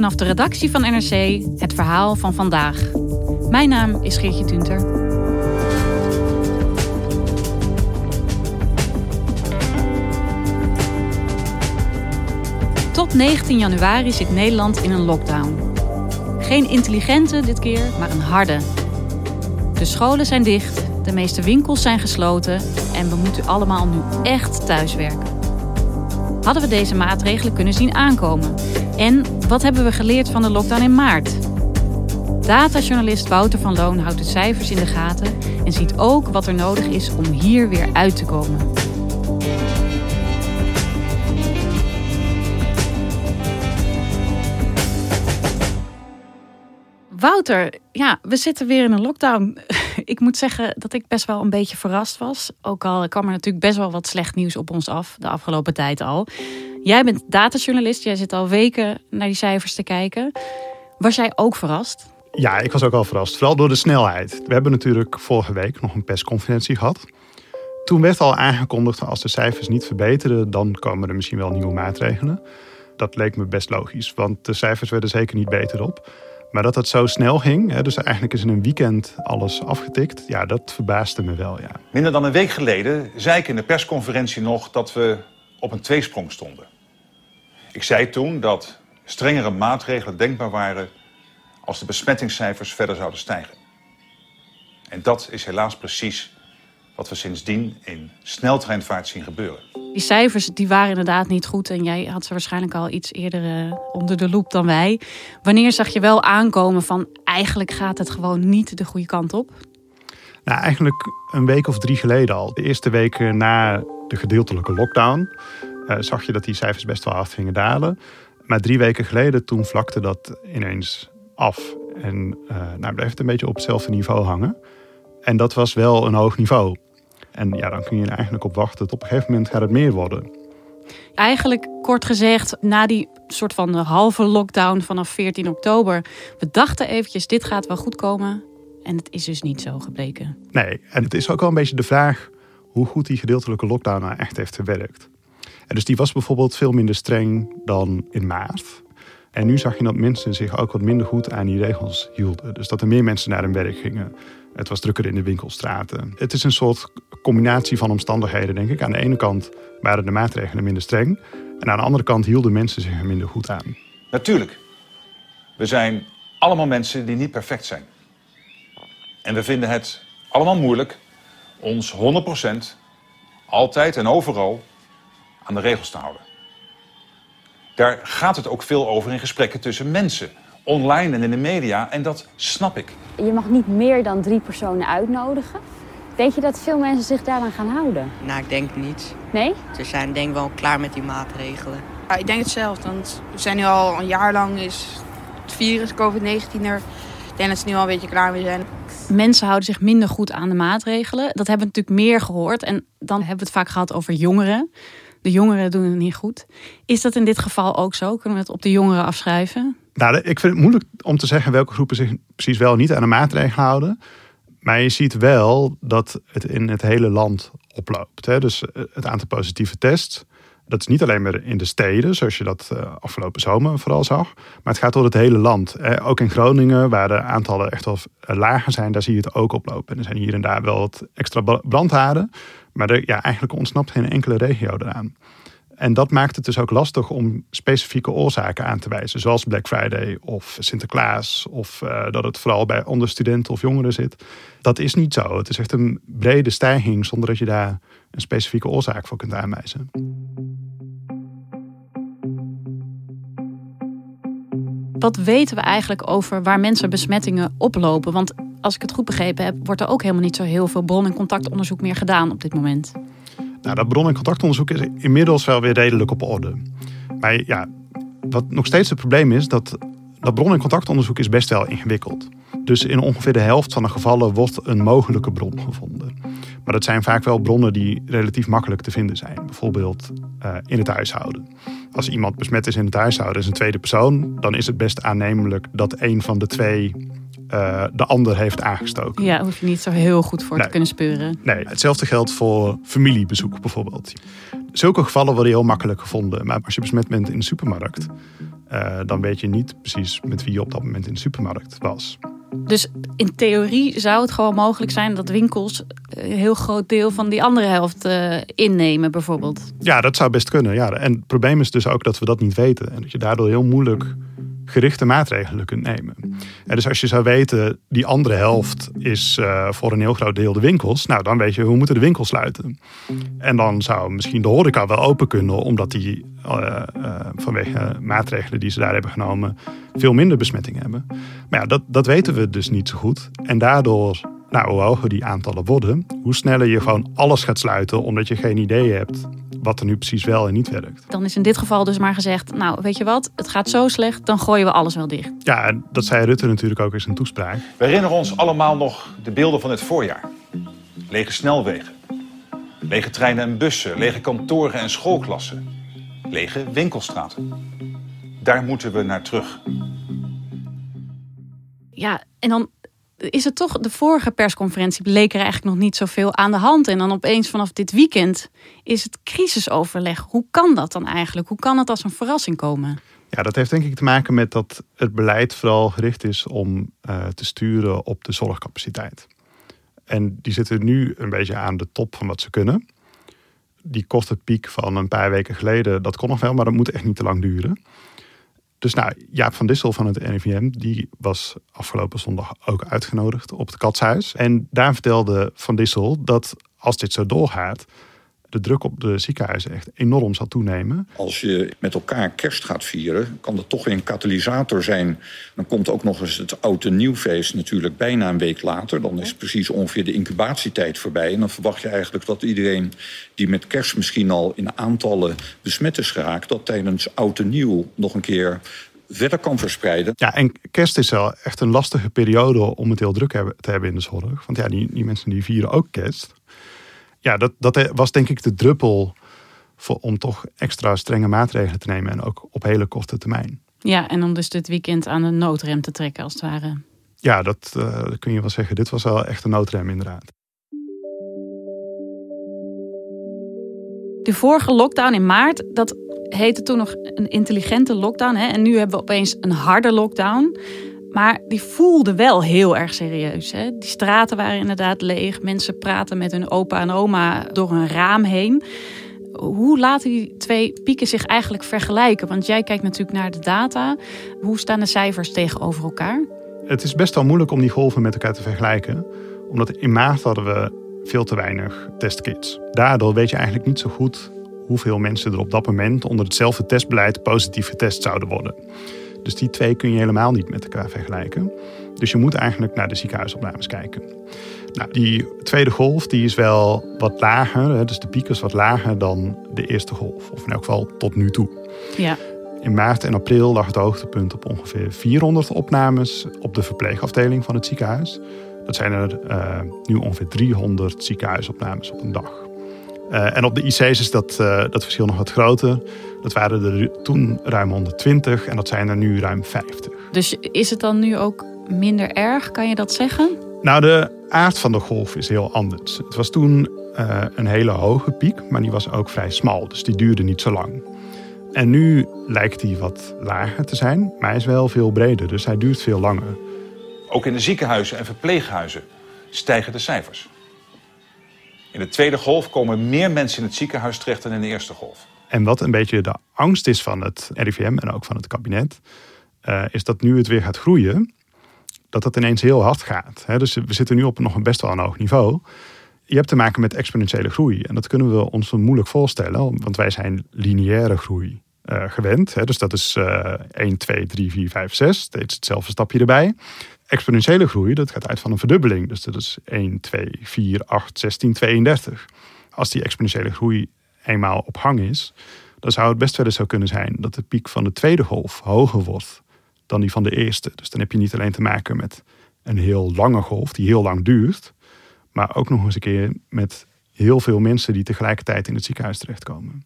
Vanaf de redactie van NRC het verhaal van vandaag. Mijn naam is Geertje Tunter. Tot 19 januari zit Nederland in een lockdown. Geen intelligente dit keer, maar een harde. De scholen zijn dicht, de meeste winkels zijn gesloten en we moeten allemaal nu echt thuiswerken. Hadden we deze maatregelen kunnen zien aankomen? En wat hebben we geleerd van de lockdown in maart? Datajournalist Wouter van Loon houdt de cijfers in de gaten en ziet ook wat er nodig is om hier weer uit te komen. Wouter, ja, we zitten weer in een lockdown. ik moet zeggen dat ik best wel een beetje verrast was. Ook al kwam er natuurlijk best wel wat slecht nieuws op ons af de afgelopen tijd al. Jij bent datajournalist, jij zit al weken naar die cijfers te kijken. Was jij ook verrast? Ja, ik was ook al verrast. Vooral door de snelheid. We hebben natuurlijk vorige week nog een persconferentie gehad. Toen werd al aangekondigd als de cijfers niet verbeteren, dan komen er misschien wel nieuwe maatregelen. Dat leek me best logisch, want de cijfers werden zeker niet beter op. Maar dat het zo snel ging, dus eigenlijk is in een weekend alles afgetikt, ja, dat verbaasde me wel. Ja. Minder dan een week geleden zei ik in de persconferentie nog dat we op een tweesprong stonden. Ik zei toen dat strengere maatregelen denkbaar waren als de besmettingscijfers verder zouden stijgen. En dat is helaas precies wat we sindsdien in sneltreinvaart zien gebeuren. Die cijfers die waren inderdaad niet goed en jij had ze waarschijnlijk al iets eerder eh, onder de loep dan wij. Wanneer zag je wel aankomen van eigenlijk gaat het gewoon niet de goede kant op? Nou, eigenlijk een week of drie geleden al. De eerste weken na de gedeeltelijke lockdown zag je dat die cijfers best wel hard gingen dalen. Maar drie weken geleden toen vlakte dat ineens af. En uh, nou, bleef het een beetje op hetzelfde niveau hangen. En dat was wel een hoog niveau. En ja, dan kun je er eigenlijk op wachten. Dat op een gegeven moment gaat het meer worden. Eigenlijk kort gezegd, na die soort van halve lockdown vanaf 14 oktober, we dachten eventjes, dit gaat wel goed komen. En het is dus niet zo gebleken. Nee, en het is ook wel een beetje de vraag hoe goed die gedeeltelijke lockdown nou echt heeft gewerkt. Dus die was bijvoorbeeld veel minder streng dan in maart. En nu zag je dat mensen zich ook wat minder goed aan die regels hielden. Dus dat er meer mensen naar hun werk gingen. Het was drukker in de winkelstraten. Het is een soort combinatie van omstandigheden, denk ik. Aan de ene kant waren de maatregelen minder streng. En aan de andere kant hielden mensen zich er minder goed aan. Natuurlijk. We zijn allemaal mensen die niet perfect zijn. En we vinden het allemaal moeilijk ons 100% altijd en overal aan de regels te houden. Daar gaat het ook veel over in gesprekken tussen mensen, online en in de media, en dat snap ik. Je mag niet meer dan drie personen uitnodigen. Denk je dat veel mensen zich daaraan gaan houden? Nou, ik denk niet. Nee? Ze zijn denk ik wel klaar met die maatregelen. Ja, ik denk hetzelfde, want we zijn nu al een jaar lang is het virus COVID-19 er. Ik denk dat ze nu al een beetje klaar mee zijn. Mensen houden zich minder goed aan de maatregelen. Dat hebben we natuurlijk meer gehoord. En dan hebben we het vaak gehad over jongeren. De jongeren doen het niet goed. Is dat in dit geval ook zo? Kunnen we het op de jongeren afschrijven? Nou, ik vind het moeilijk om te zeggen welke groepen zich precies wel niet aan de maatregelen houden. Maar je ziet wel dat het in het hele land oploopt. Hè? Dus eh, het aantal positieve tests. Dat is niet alleen maar in de steden, zoals je dat eh, afgelopen zomer vooral zag. Maar het gaat door het hele land. Ook in Groningen, waar de aantallen echt wel eh, lager zijn, daar zie je het ook oplopen. En er zijn hier en daar wel wat extra brandhaarden. Maar er, ja, eigenlijk ontsnapt geen enkele regio eraan. En dat maakt het dus ook lastig om specifieke oorzaken aan te wijzen, zoals Black Friday of Sinterklaas, of uh, dat het vooral bij onder studenten of jongeren zit. Dat is niet zo. Het is echt een brede stijging zonder dat je daar een specifieke oorzaak voor kunt aanwijzen. Wat weten we eigenlijk over waar mensen besmettingen oplopen? Want als ik het goed begrepen heb, wordt er ook helemaal niet zo heel veel bron- en contactonderzoek meer gedaan op dit moment. Nou, dat bron- en contactonderzoek is inmiddels wel weer redelijk op orde. Maar ja, wat nog steeds het probleem is, dat dat bron- en contactonderzoek is best wel ingewikkeld. Dus in ongeveer de helft van de gevallen wordt een mogelijke bron gevonden. Maar dat zijn vaak wel bronnen die relatief makkelijk te vinden zijn. Bijvoorbeeld uh, in het huishouden. Als iemand besmet is in het huishouden, is een tweede persoon, dan is het best aannemelijk dat een van de twee uh, de ander heeft aangestoken. Ja, hoef je niet zo heel goed voor Nee. te kunnen speuren. Nee, hetzelfde geldt voor familiebezoek bijvoorbeeld. Zulke gevallen worden heel makkelijk gevonden. Maar als je besmet bent in de supermarkt, uh, dan weet je niet precies met wie je op dat moment in de supermarkt was. Dus in theorie zou het gewoon mogelijk zijn dat winkels een heel groot deel van die andere helft uh, innemen, bijvoorbeeld. Ja, dat zou best kunnen. Ja. En het probleem is dus ook dat we dat niet weten. En dat je daardoor heel moeilijk gerichte maatregelen kunt nemen. En dus als je zou weten, die andere helft is uh, voor een heel groot deel de winkels. Nou, dan weet je, we moeten de winkels sluiten. En dan zou misschien de horeca wel open kunnen, omdat die uh, uh, vanwege maatregelen die ze daar hebben genomen, veel minder besmetting hebben. Maar ja, dat, dat weten we dus niet zo goed. En daardoor, nou, hoe hoger die aantallen worden, hoe sneller je gewoon alles gaat sluiten, omdat je geen idee hebt wat er nu precies wel en niet werkt. Dan is in dit geval dus maar gezegd, nou weet je wat, het gaat zo slecht, dan gooien we alles wel dicht. Ja, en dat zei Rutte natuurlijk ook in zijn toespraak. We herinneren ons allemaal nog de beelden van het voorjaar. Lege snelwegen, lege treinen en bussen, lege kantoren en schoolklassen, lege winkelstraten. Daar moeten we naar terug. Ja, en dan is het toch, de vorige persconferentie bleek er eigenlijk nog niet zoveel aan de hand. En dan opeens vanaf dit weekend is het crisisoverleg. Hoe kan dat dan eigenlijk? Hoe kan het als een verrassing komen? Ja, dat heeft denk ik te maken met dat het beleid vooral gericht is om uh, te sturen op de zorgcapaciteit. En die zitten nu een beetje aan de top van wat ze kunnen. Die korte piek van een paar weken geleden, dat kon nog wel, maar dat moet echt niet te lang duren. Dus nou, Jaap van Dissel van het RIVM, die was afgelopen zondag ook uitgenodigd op het Katshuis. En daar vertelde Van Dissel dat als dit zo doorgaat, de druk op de ziekenhuizen echt enorm zal toenemen. Als je met elkaar kerst gaat vieren, kan dat toch weer een katalysator zijn. Dan komt ook nog eens het oud en nieuwfeest natuurlijk bijna een week later. Dan is precies ongeveer de incubatietijd voorbij. En dan verwacht je eigenlijk dat iedereen die met kerst misschien al in aantallen besmet is geraakt... dat tijdens oud en nieuw nog een keer verder kan verspreiden. Ja, en kerst is wel echt een lastige periode om het heel druk te hebben in de zorg. Want ja, die, die mensen die vieren ook kerst ja, dat, dat was denk ik de druppel voor, om toch extra strenge maatregelen te nemen. En ook op hele korte termijn. Ja, en om dus dit weekend aan de noodrem te trekken als het ware. Ja, dat, uh, dat kun je wel zeggen. Dit was wel echt een noodrem inderdaad. De vorige lockdown in maart, dat heette toen nog een intelligente lockdown. Hè? En nu hebben we opeens een harde lockdown. Maar die voelde wel heel erg serieus. Hè? Die straten waren inderdaad leeg. Mensen praten met hun opa en oma door een raam heen. Hoe laten die twee pieken zich eigenlijk vergelijken? Want jij kijkt natuurlijk naar de data. Hoe staan de cijfers tegenover elkaar? Het is best wel moeilijk om die golven met elkaar te vergelijken. Omdat in maart hadden we veel te weinig testkits. Daardoor weet je eigenlijk niet zo goed hoeveel mensen er op dat moment onder hetzelfde testbeleid positief getest zouden worden. Dus die twee kun je helemaal niet met elkaar vergelijken. Dus je moet eigenlijk naar de ziekenhuisopnames kijken. Nou, die tweede golf die is wel wat lager, dus de piek is wat lager dan de eerste golf. Of in elk geval tot nu toe. Ja. In maart en april lag het hoogtepunt op ongeveer 400 opnames op de verpleegafdeling van het ziekenhuis. Dat zijn er uh, nu ongeveer 300 ziekenhuisopnames op een dag. Uh, en op de IC's is dat, uh, dat verschil nog wat groter. Dat waren er toen ruim 120 en dat zijn er nu ruim 50. Dus is het dan nu ook minder erg, kan je dat zeggen? Nou, de aard van de golf is heel anders. Het was toen uh, een hele hoge piek, maar die was ook vrij smal. Dus die duurde niet zo lang. En nu lijkt die wat lager te zijn, maar hij is wel veel breder. Dus hij duurt veel langer. Ook in de ziekenhuizen en verpleeghuizen stijgen de cijfers. In de tweede golf komen meer mensen in het ziekenhuis terecht dan in de eerste golf. En wat een beetje de angst is van het RIVM en ook van het kabinet, uh, is dat nu het weer gaat groeien, dat dat ineens heel hard gaat. Dus we zitten nu op nog een best wel een hoog niveau. Je hebt te maken met exponentiële groei. En dat kunnen we ons moeilijk voorstellen, want wij zijn lineaire groei uh, gewend. Dus dat is uh, 1, 2, 3, 4, 5, 6. Steeds hetzelfde stapje erbij. Exponentiële groei, dat gaat uit van een verdubbeling. Dus dat is 1, 2, 4, 8, 16, 32. Als die exponentiële groei eenmaal op hang is, dan zou het best wel eens zo kunnen zijn dat de piek van de tweede golf hoger wordt dan die van de eerste. Dus dan heb je niet alleen te maken met een heel lange golf die heel lang duurt, maar ook nog eens een keer met heel veel mensen die tegelijkertijd in het ziekenhuis terechtkomen.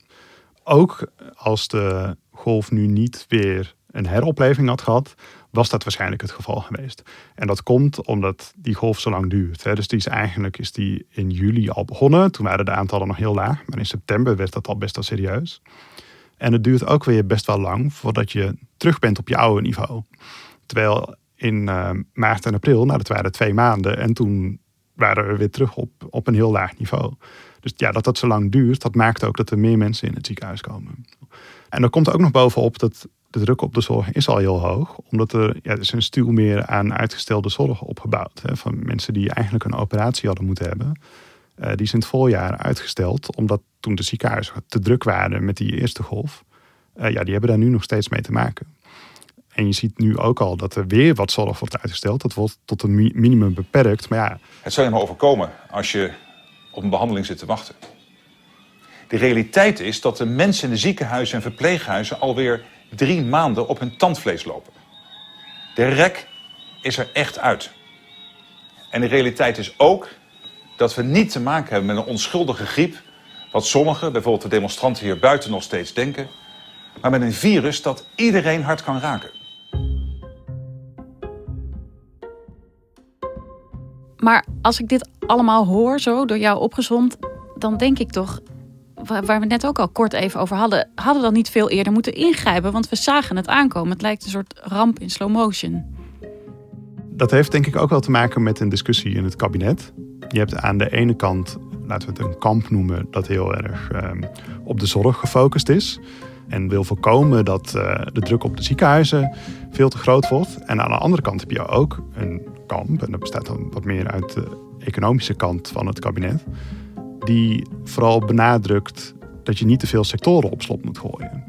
Ook als de golf nu niet weer een heropleving had gehad, was dat waarschijnlijk het geval geweest. En dat komt omdat die golf zo lang duurt. Hè. Dus die is eigenlijk is die in juli al begonnen. Toen waren de aantallen nog heel laag. Maar in september werd dat al best wel serieus. En het duurt ook weer best wel lang voordat je terug bent op je oude niveau. Terwijl in uh, maart en april, nou dat waren twee maanden. En toen waren we weer terug op, op een heel laag niveau. Dus ja, dat dat zo lang duurt, dat maakt ook dat er meer mensen in het ziekenhuis komen. En er komt ook nog bovenop dat de druk op de zorg is al heel hoog. Omdat er, ja, er is een stuw meer aan uitgestelde zorg opgebouwd. Hè, van mensen die eigenlijk een operatie hadden moeten hebben. Uh, die zijn het voorjaar uitgesteld. Omdat toen de ziekenhuizen te druk waren met die eerste golf. Uh, ja, die hebben daar nu nog steeds mee te maken. En je ziet nu ook al dat er weer wat zorg wordt uitgesteld. Dat wordt tot een minimum beperkt. Maar ja. Het zou je maar overkomen als je op een behandeling zit te wachten. De realiteit is dat de mensen in de ziekenhuizen en verpleeghuizen alweer drie maanden op hun tandvlees lopen. De rek is er echt uit. En de realiteit is ook dat we niet te maken hebben met een onschuldige griep, wat sommigen, bijvoorbeeld de demonstranten hier buiten, nog steeds denken, maar met een virus dat iedereen hard kan raken. Maar als ik dit allemaal hoor, zo door jou opgezond, dan denk ik toch, waar we net ook al kort even over hadden, hadden dan niet veel eerder moeten ingrijpen, want we zagen het aankomen. Het lijkt een soort ramp in slow motion. Dat heeft denk ik ook wel te maken met een discussie in het kabinet. Je hebt aan de ene kant, laten we het een kamp noemen, dat heel erg um, op de zorg gefocust is. En wil voorkomen dat uh, de druk op de ziekenhuizen veel te groot wordt. En aan de andere kant heb je ook een kamp, en dat bestaat dan wat meer uit de economische kant van het kabinet die vooral benadrukt dat je niet te veel sectoren op slot moet gooien.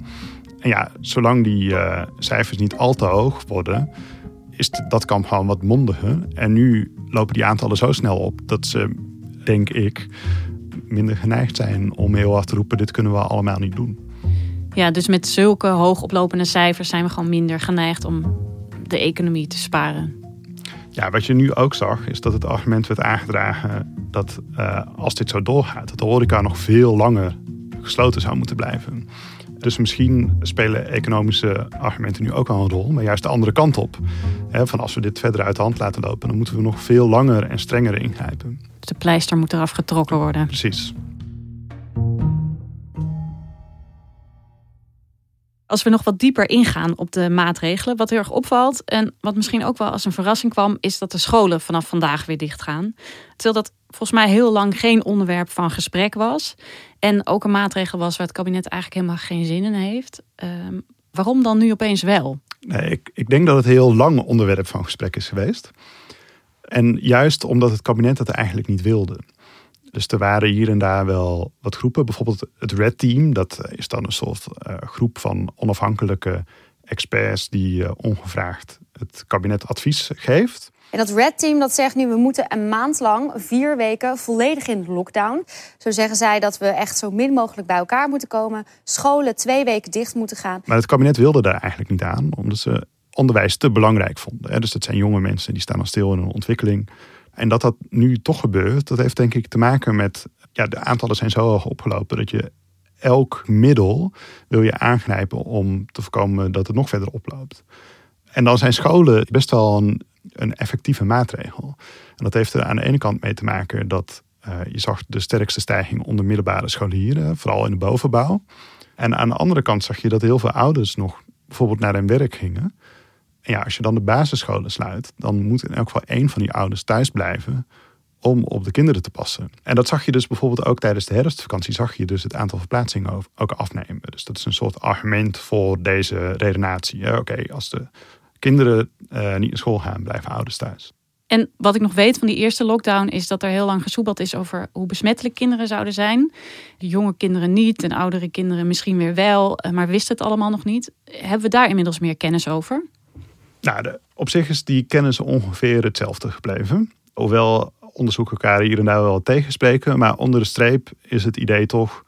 En ja, zolang die uh, cijfers niet al te hoog worden, is dat kamp gewoon wat mondiger. En nu lopen die aantallen zo snel op dat ze, denk ik, minder geneigd zijn om heel hard te roepen: dit kunnen we allemaal niet doen. Ja, dus met zulke hoogoplopende cijfers zijn we gewoon minder geneigd om de economie te sparen. Ja, wat je nu ook zag, is dat het argument werd aangedragen dat uh, als dit zo doorgaat, dat de horeca nog veel langer gesloten zou moeten blijven. Dus misschien spelen economische argumenten nu ook al een rol, maar juist de andere kant op. van als we dit verder uit de hand laten lopen, dan moeten we nog veel langer en strenger ingrijpen. Dus de pleister moet eraf getrokken worden. Precies. Als we nog wat dieper ingaan op de maatregelen, wat heel erg opvalt en wat misschien ook wel als een verrassing kwam, is dat de scholen vanaf vandaag weer dicht gaan. Terwijl dat volgens mij heel lang geen onderwerp van gesprek was. En ook een maatregel was waar het kabinet eigenlijk helemaal geen zin in heeft. Um, waarom dan nu opeens wel? Nee, ik, ik denk dat het heel lang onderwerp van gesprek is geweest. En juist omdat het kabinet dat eigenlijk niet wilde. Dus er waren hier en daar wel wat groepen. Bijvoorbeeld het Red Team, dat is dan een soort uh, groep van onafhankelijke experts die uh, ongevraagd het kabinet advies geeft. En dat Red Team dat zegt nu, we moeten een maand lang, vier weken, volledig in lockdown. Zo zeggen zij dat we echt zo min mogelijk bij elkaar moeten komen. Scholen twee weken dicht moeten gaan. Maar het kabinet wilde daar eigenlijk niet aan, omdat ze onderwijs te belangrijk vonden. Dus dat zijn jonge mensen, die staan al stil in hun ontwikkeling. En dat dat nu toch gebeurt, dat heeft denk ik te maken met... Ja, de aantallen zijn zo hoog opgelopen dat je elk middel wil je aangrijpen om te voorkomen dat het nog verder oploopt. En dan zijn scholen best wel een, een effectieve maatregel. En dat heeft er aan de ene kant mee te maken dat uh, je zag de sterkste stijging onder middelbare scholieren, vooral in de bovenbouw. En aan de andere kant zag je dat heel veel ouders nog bijvoorbeeld naar hun werk gingen. Ja, als je dan de basisscholen sluit, dan moet in elk geval één van die ouders thuis blijven om op de kinderen te passen. En dat zag je dus bijvoorbeeld ook tijdens de herfstvakantie, zag je dus het aantal verplaatsingen ook afnemen. Dus dat is een soort argument voor deze redenatie. Oké, als de kinderen uh, niet naar school gaan, blijven ouders thuis. En wat ik nog weet van die eerste lockdown is dat er heel lang gesoebeld is over hoe besmettelijk kinderen zouden zijn. jonge kinderen niet en oudere kinderen misschien weer wel, eh, maar wisten het allemaal nog niet. Hebben we daar inmiddels meer kennis over? Nou, de, op zich is die kennis ongeveer hetzelfde gebleven. Hoewel onderzoeken elkaar hier en daar wel tegenspreken. Maar onder de streep is het idee toch...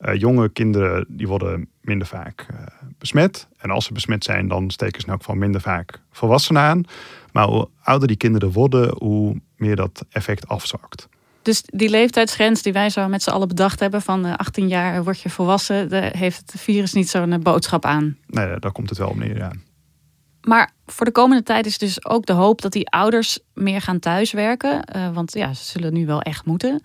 Uh, jonge kinderen die worden minder vaak uh, besmet. En als ze besmet zijn, dan steken ze in elk geval minder vaak volwassenen aan. Maar hoe ouder die kinderen worden, hoe meer dat effect afzakt. Dus die leeftijdsgrens die wij zo met z'n allen bedacht hebben... van 18 jaar word je volwassen, daar heeft het virus niet zo'n boodschap aan. Nee, daar komt het wel op neer, ja. Maar voor de komende tijd is dus ook de hoop dat die ouders meer gaan thuiswerken. Uh, want ja, ze zullen nu wel echt moeten.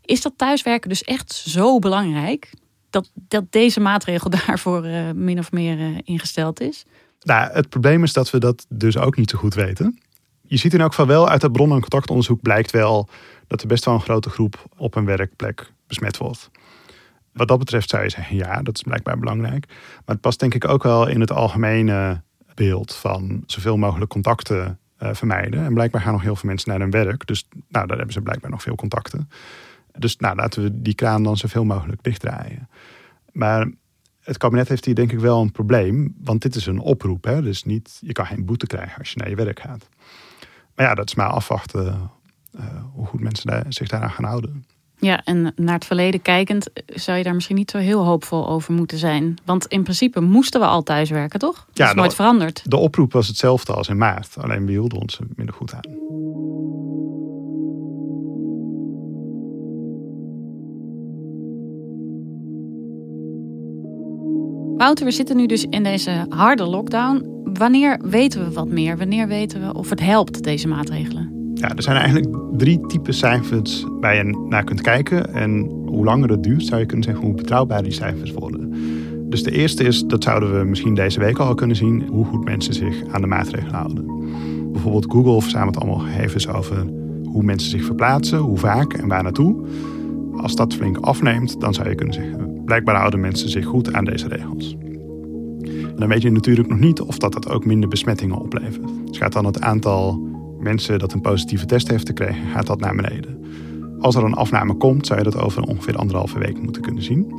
Is dat thuiswerken dus echt zo belangrijk? Dat, dat deze maatregel daarvoor uh, min of meer uh, ingesteld is? Nou, het probleem is dat we dat dus ook niet zo goed weten. Je ziet in elk geval wel uit het bron- en contactonderzoek blijkt wel dat er best wel een grote groep op een werkplek besmet wordt. Wat dat betreft zou je zeggen, ja, dat is blijkbaar belangrijk. Maar het past denk ik ook wel in het algemene beeld van zoveel mogelijk contacten uh, vermijden. En blijkbaar gaan nog heel veel mensen naar hun werk. Dus nou, daar hebben ze blijkbaar nog veel contacten. Dus nou, laten we die kraan dan zoveel mogelijk dichtdraaien. Maar het kabinet heeft hier denk ik wel een probleem. Want dit is een oproep. Hè? Dus niet, je kan geen boete krijgen als je naar je werk gaat. Maar ja, dat is maar afwachten uh, hoe goed mensen zich daaraan gaan houden. Ja, en naar het verleden kijkend zou je daar misschien niet zo heel hoopvol over moeten zijn. Want in principe moesten we al thuiswerken, toch? Dat ja, is nooit veranderd. De oproep was hetzelfde als in maart, alleen we hielden ons er minder goed aan. Wouter, we zitten nu dus in deze harde lockdown. Wanneer weten we wat meer? Wanneer weten we of het helpt, deze maatregelen? Ja, er zijn eigenlijk drie typen cijfers waar je naar kunt kijken. En hoe langer het duurt, zou je kunnen zeggen hoe betrouwbaar die cijfers worden. Dus de eerste is, dat zouden we misschien deze week al kunnen zien, hoe goed mensen zich aan de maatregelen houden. Bijvoorbeeld Google verzamelt allemaal gegevens over hoe mensen zich verplaatsen, hoe vaak en waar naartoe. Als dat flink afneemt, dan zou je kunnen zeggen, blijkbaar houden mensen zich goed aan deze regels. En dan weet je natuurlijk nog niet of dat, dat ook minder besmettingen oplevert. Dus gaat dan het aantal mensen dat een positieve test heeft gekregen, gaat dat naar beneden. Als er een afname komt, zou je dat over ongeveer anderhalve week moeten kunnen zien.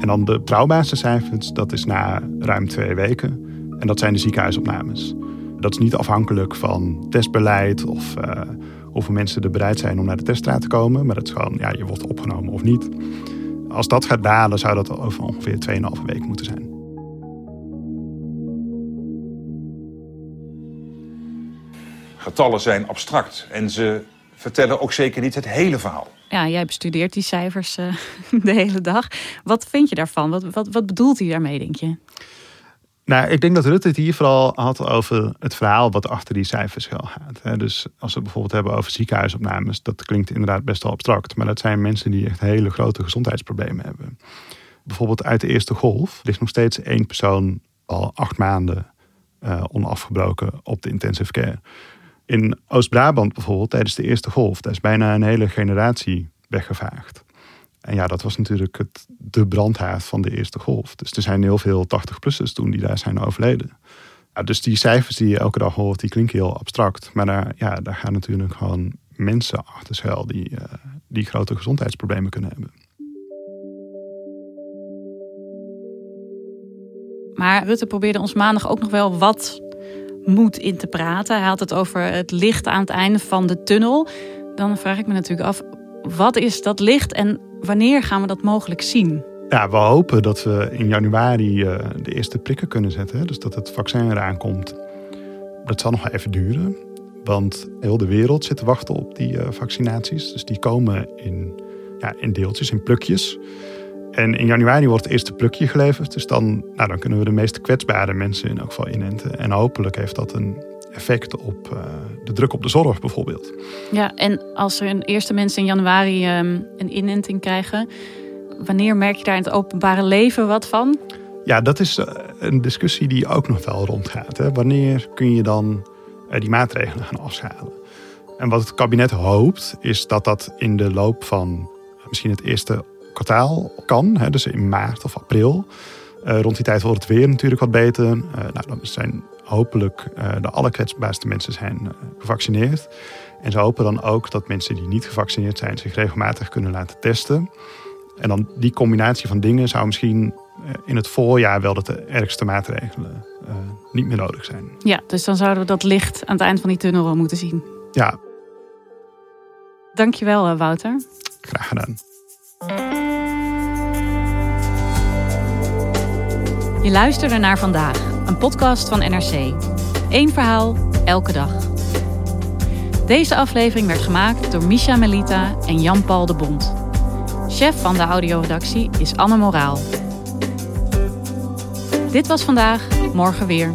En dan de betrouwbaarste cijfers, dat is na ruim twee weken. En dat zijn de ziekenhuisopnames. Dat is niet afhankelijk van testbeleid of uh, hoeveel mensen er bereid zijn om naar de teststraat te komen. Maar dat is gewoon, ja, je wordt opgenomen of niet. Als dat gaat dalen, zou dat over ongeveer 2,5 week moeten zijn. Getallen zijn abstract en ze vertellen ook zeker niet het hele verhaal. Ja, jij bestudeert die cijfers uh, de hele dag. Wat vind je daarvan? Wat, wat, wat bedoelt hij daarmee, denk je? Nou, ik denk dat Rutte het hier vooral had over het verhaal wat achter die cijfers gaat. Dus als we het bijvoorbeeld hebben over ziekenhuisopnames, dat klinkt inderdaad best wel abstract. Maar dat zijn mensen die echt hele grote gezondheidsproblemen hebben. Bijvoorbeeld uit de eerste golf ligt nog steeds één persoon al acht maanden uh, onafgebroken op de intensive care. In Oost-Brabant bijvoorbeeld, tijdens de eerste golf, daar is bijna een hele generatie weggevaagd. En ja, dat was natuurlijk het, de brandhaard van de eerste golf. Dus er zijn heel veel 80-plussers toen die daar zijn overleden. Ja, dus die cijfers die je elke dag hoort, die klinken heel abstract. Maar daar, ja, daar gaan natuurlijk gewoon mensen achter schuil die, uh, die grote gezondheidsproblemen kunnen hebben. Maar Rutte probeerde ons maandag ook nog wel wat moed in te praten. Hij had het over het licht aan het einde van de tunnel. Dan vraag ik me natuurlijk af, wat is dat licht en wanneer gaan we dat mogelijk zien? Ja, we hopen dat we in januari uh, de eerste prikken kunnen zetten. Dus dat het vaccin eraan komt. Dat zal nog even duren. Want heel de wereld zit te wachten op die uh, vaccinaties. Dus die komen in, ja, in deeltjes, in plukjes. En in januari wordt het eerste plukje geleverd. Dus dan, nou, dan kunnen we de meest kwetsbare mensen in elk geval inenten. En hopelijk heeft dat een effect op uh, de druk op de zorg bijvoorbeeld. Ja, en als er een eerste mensen in januari um, een inenting krijgen, wanneer merk je daar in het openbare leven wat van? Ja, dat is uh, een discussie die ook nog wel rondgaat. Hè. Wanneer kun je dan uh, die maatregelen gaan afschalen? En wat het kabinet hoopt, is dat dat in de loop van misschien het eerste kwartaal kan. Hè, dus in maart of april. Uh, rond die tijd wordt het weer natuurlijk wat beter. Uh, nou, dan zijn hopelijk uh, de allerkwetsbaarste mensen zijn gevaccineerd. En ze hopen dan ook dat mensen die niet gevaccineerd zijn zich regelmatig kunnen laten testen. En dan die combinatie van dingen zou misschien in het voorjaar wel dat de ergste maatregelen niet meer nodig zijn. Ja, dus dan zouden we dat licht aan het eind van die tunnel wel moeten zien. Ja. Dankjewel, Wouter. Graag gedaan. Je luisterde naar vandaag, een podcast van NRC. Eén verhaal, elke dag. Deze aflevering werd gemaakt door Misha Melita en Jan-Paul de Bond. Chef van de audioredactie is Anne Moraal. Dit was vandaag, morgen weer.